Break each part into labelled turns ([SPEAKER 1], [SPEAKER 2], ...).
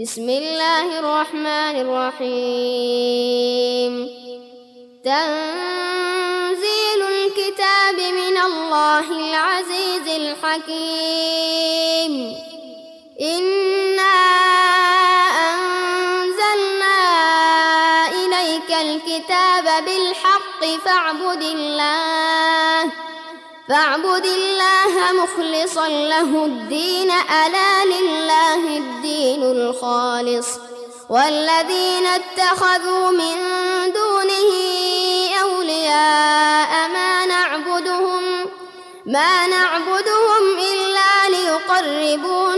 [SPEAKER 1] بسم الله الرحمن الرحيم. تنزيل الكتاب من الله العزيز الحكيم. إنا أنزلنا إليك الكتاب بالحق فاعبد الله. فاعبد الله مخلصا له الدين ألا لله الدين الخالص. والذين اتخذوا من دونه أولياء ما نعبدهم ما نعبدهم إلا ليقربونا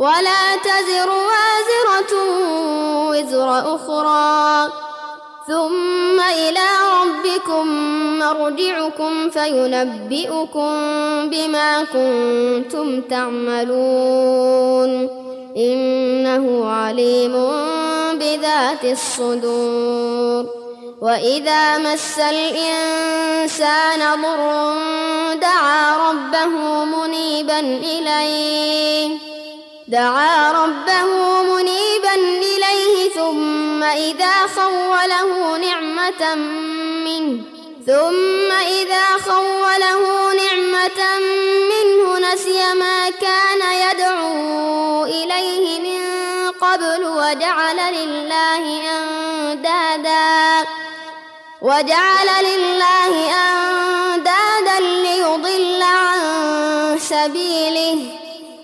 [SPEAKER 1] ولا تزر وازرة وزر أخرى. ثم إلى ربكم مرجعكم فينبئكم بما كنتم تعملون. إنه عليم بذات الصدور. وإذا مس الإنسان ضر دعا ربه منيبا إليه. دعا ربه منيبا إليه ثم إذا خوله نعمة منه ثم إذا خوله نعمة منه نسي ما كان يدعو إليه من قبل وجعل لله أندادا وجعل لله أندادا ليضل عن سبيله.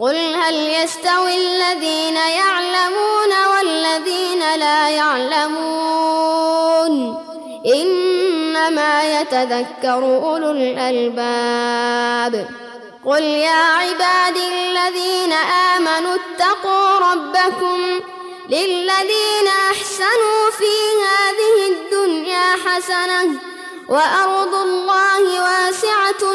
[SPEAKER 1] قل هل يستوي الذين يعلمون والذين لا يعلمون إنما يتذكر أولو الألباب قل يا عبادي الذين آمنوا اتقوا ربكم للذين أحسنوا في هذه الدنيا حسنة وأرض الله واسعة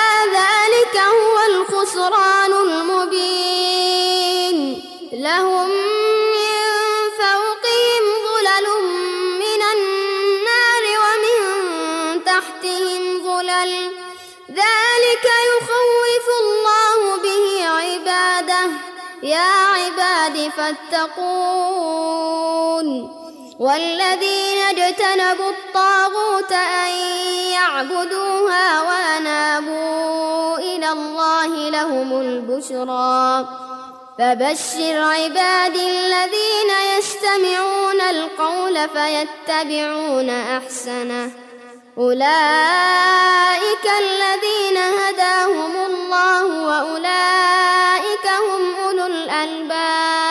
[SPEAKER 1] فاتقون. والذين اجتنبوا الطاغوت أن يعبدوها وأنابوا إلى الله لهم البشرى. فبشر عبادي الذين يستمعون القول فيتبعون أحسنه. أولئك الذين هداهم الله وأولئك هم أولو الألباب.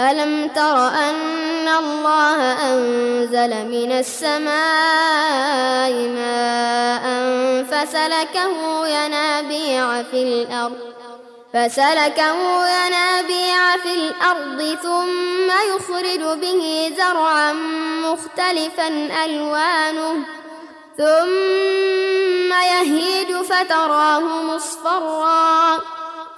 [SPEAKER 1] ألم تر أن الله أنزل من السماء ماء فسلكه ينابيع في الأرض فسلكه ينابيع في الأرض ثم يخرج به زرعا مختلفا ألوانه ثم يهيج فتراه مصفرا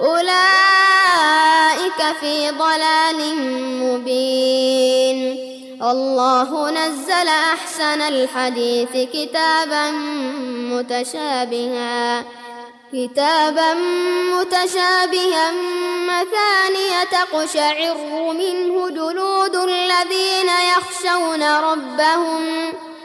[SPEAKER 1] أولئك في ضلال مبين. الله نزل أحسن الحديث كتابا متشابها. كتابا متشابها. مثانية تقشعر منه جلود الذين يخشون ربهم.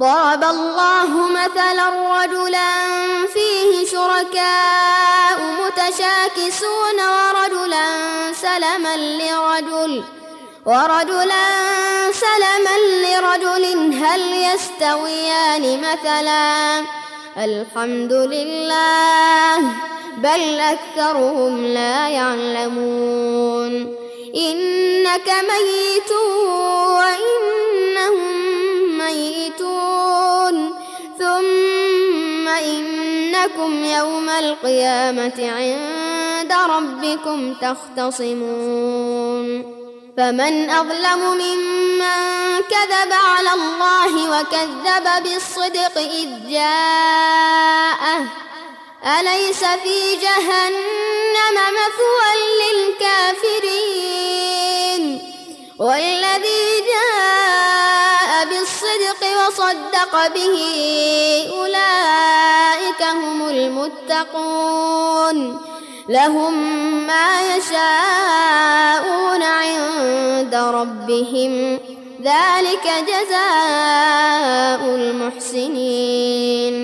[SPEAKER 1] ضرب الله مثلا رجلا فيه شركاء متشاكسون ورجلا سلما لرجل ورجلا سلما لرجل هل يستويان مثلا؟ الحمد لله بل أكثرهم لا يعلمون. إنك ميت وإنهم ميتون ثم إنكم يوم القيامة عند ربكم تختصمون. فمن أظلم ممن كذب على الله وكذب بالصدق إذ جاءه. أليس في جهنم مثوى للكافرين؟ والذي به أولئك هم المتقون. لهم ما يشاءون عند ربهم. ذلك جزاء المحسنين.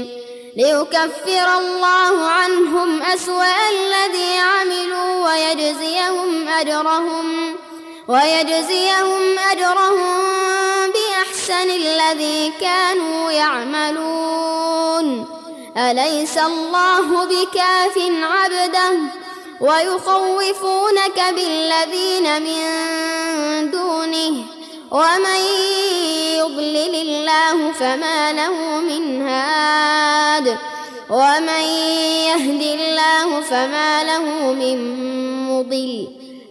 [SPEAKER 1] ليكفر الله عنهم أسوأ الذي عملوا ويجزيهم أجرهم. ويجزيهم أجرهم بأحسن الذي كانوا يعملون. أليس الله بكاف عبده؟ ويخوفونك بالذين من دونه. ومن يضلل الله فما له من هاد. ومن يهد الله فما له من مضل.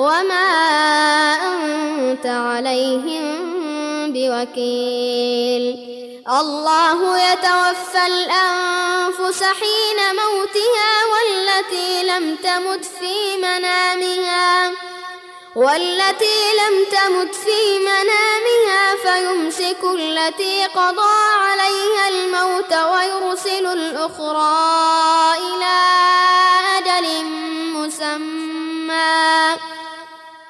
[SPEAKER 1] وما أنت عليهم بوكيل. الله يتوفى الأنفس حين موتها والتي لم تمت في منامها والتي لم تمت في منامها فيمسك التي قضى عليها الموت ويرسل الأخرى إلى أجل مسمى.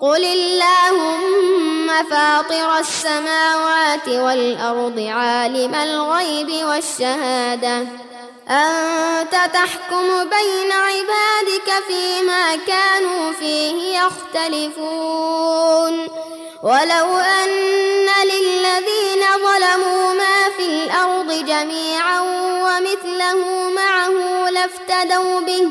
[SPEAKER 1] قل اللهم فاطر السماوات والأرض عالم الغيب والشهادة أنت تحكم بين عبادك فيما كانوا فيه يختلفون ولو أن للذين ظلموا ما في الأرض جميعا ومثله معه لافتدوا به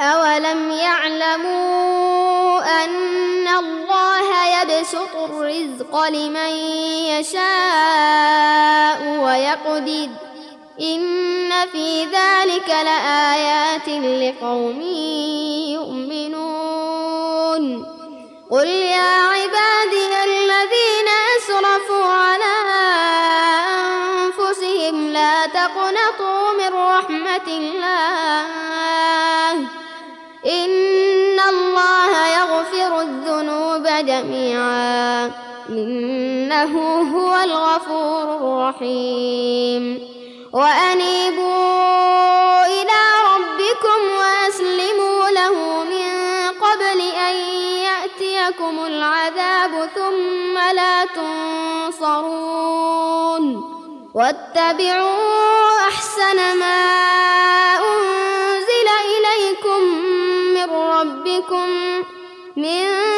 [SPEAKER 1] أولم يعلموا أن الله يبسط الرزق لمن يشاء ويقدر إن في ذلك لآيات لقوم يؤمنون قل يا عبادي إنه هو الغفور الرحيم. وأنيبوا إلى ربكم وأسلموا له من قبل أن يأتيكم العذاب ثم لا تنصرون. واتبعوا أحسن ما أنزل إليكم من ربكم من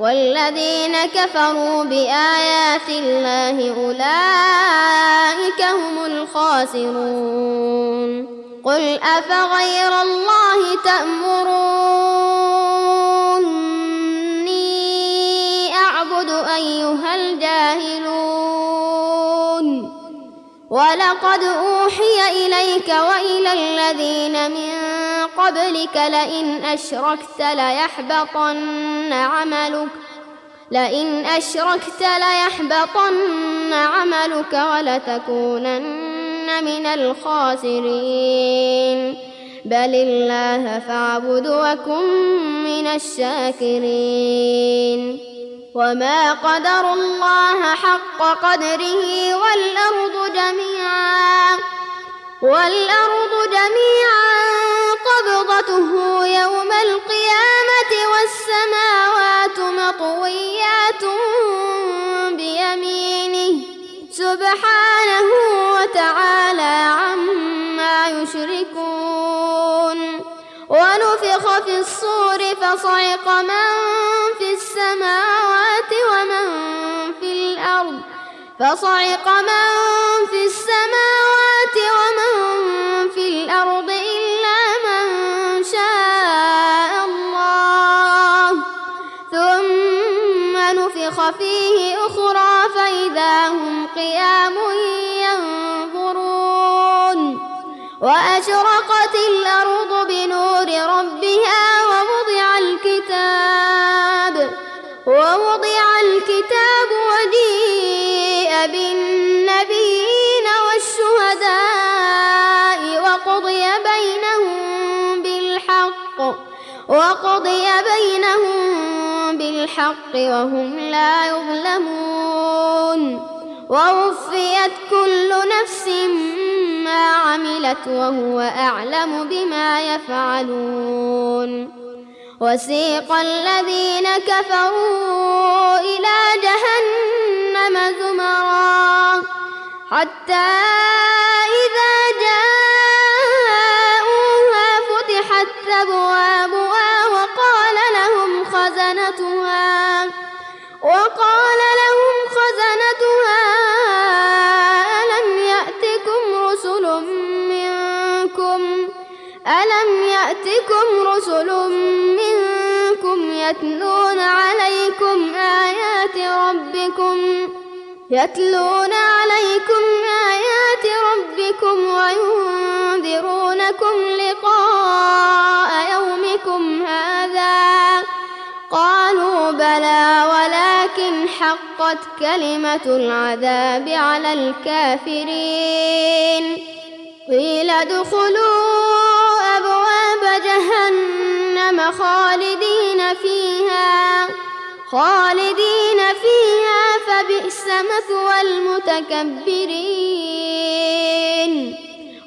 [SPEAKER 1] والذين كفروا بآيات الله أولئك هم الخاسرون. قل أفغير الله تأمروني أعبد أيها الجاهلون. ولقد أوحي إليك وإلى الذين من قبلك لئن أشركت ليحبطن عملك لئن أشركت ليحبطن عملك ولتكونن من الخاسرين. بل الله فاعبد وكن من الشاكرين. وما قدر الله حق قدره والأرض جميعا. والأرض جميعا قبضته يوم القيامة والسماوات مطويات بيمينه سبحانه وتعالى عما يشركون. ونفخ في الصور فصعق من في السماوات ومن في الأرض. فصعق من في السماوات ومن في الأرض إلا من شاء الله. ونفخ فيه أخرى فإذا هم قيام ينظرون. وأشرقت الأرض بنور ربها بالنبيين والشهداء وقضي بينهم بالحق وقضي بينهم بالحق وهم لا يظلمون. ووفيت كل نفس ما عملت وهو أعلم بما يفعلون. وسيق الذين كفروا إلى جهنم زمرا حتى إذا جاءوها يتلون عليكم آيات ربكم وينذرونكم لقاء يومكم هذا. قالوا بلى ولكن حقت كلمة العذاب على الكافرين. قيل ادخلوا أبواب جهنم خالدين فيها خالدين فيها فبئس مثوى المتكبرين.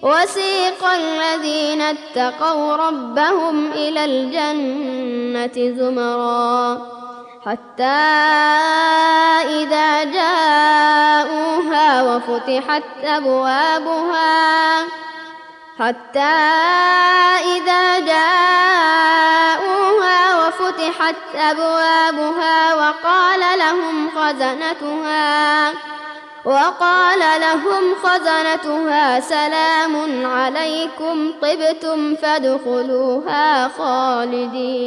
[SPEAKER 1] وسيق الذين اتقوا ربهم إلى الجنة زمرا حتى إذا جاءوها وفتحت أبوابها حتى إذا جاءوها وفتحت أبوابها وقال لهم خزنتها وقال لهم خزنتها سلام عليكم طبتم فادخلوها خالدين.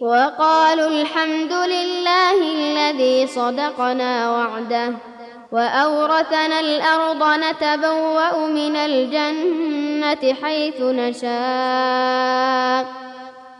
[SPEAKER 1] وقالوا الحمد لله الذي صدقنا وعده وأورثنا الأرض نتبوأ من الجنة حيث نشاء.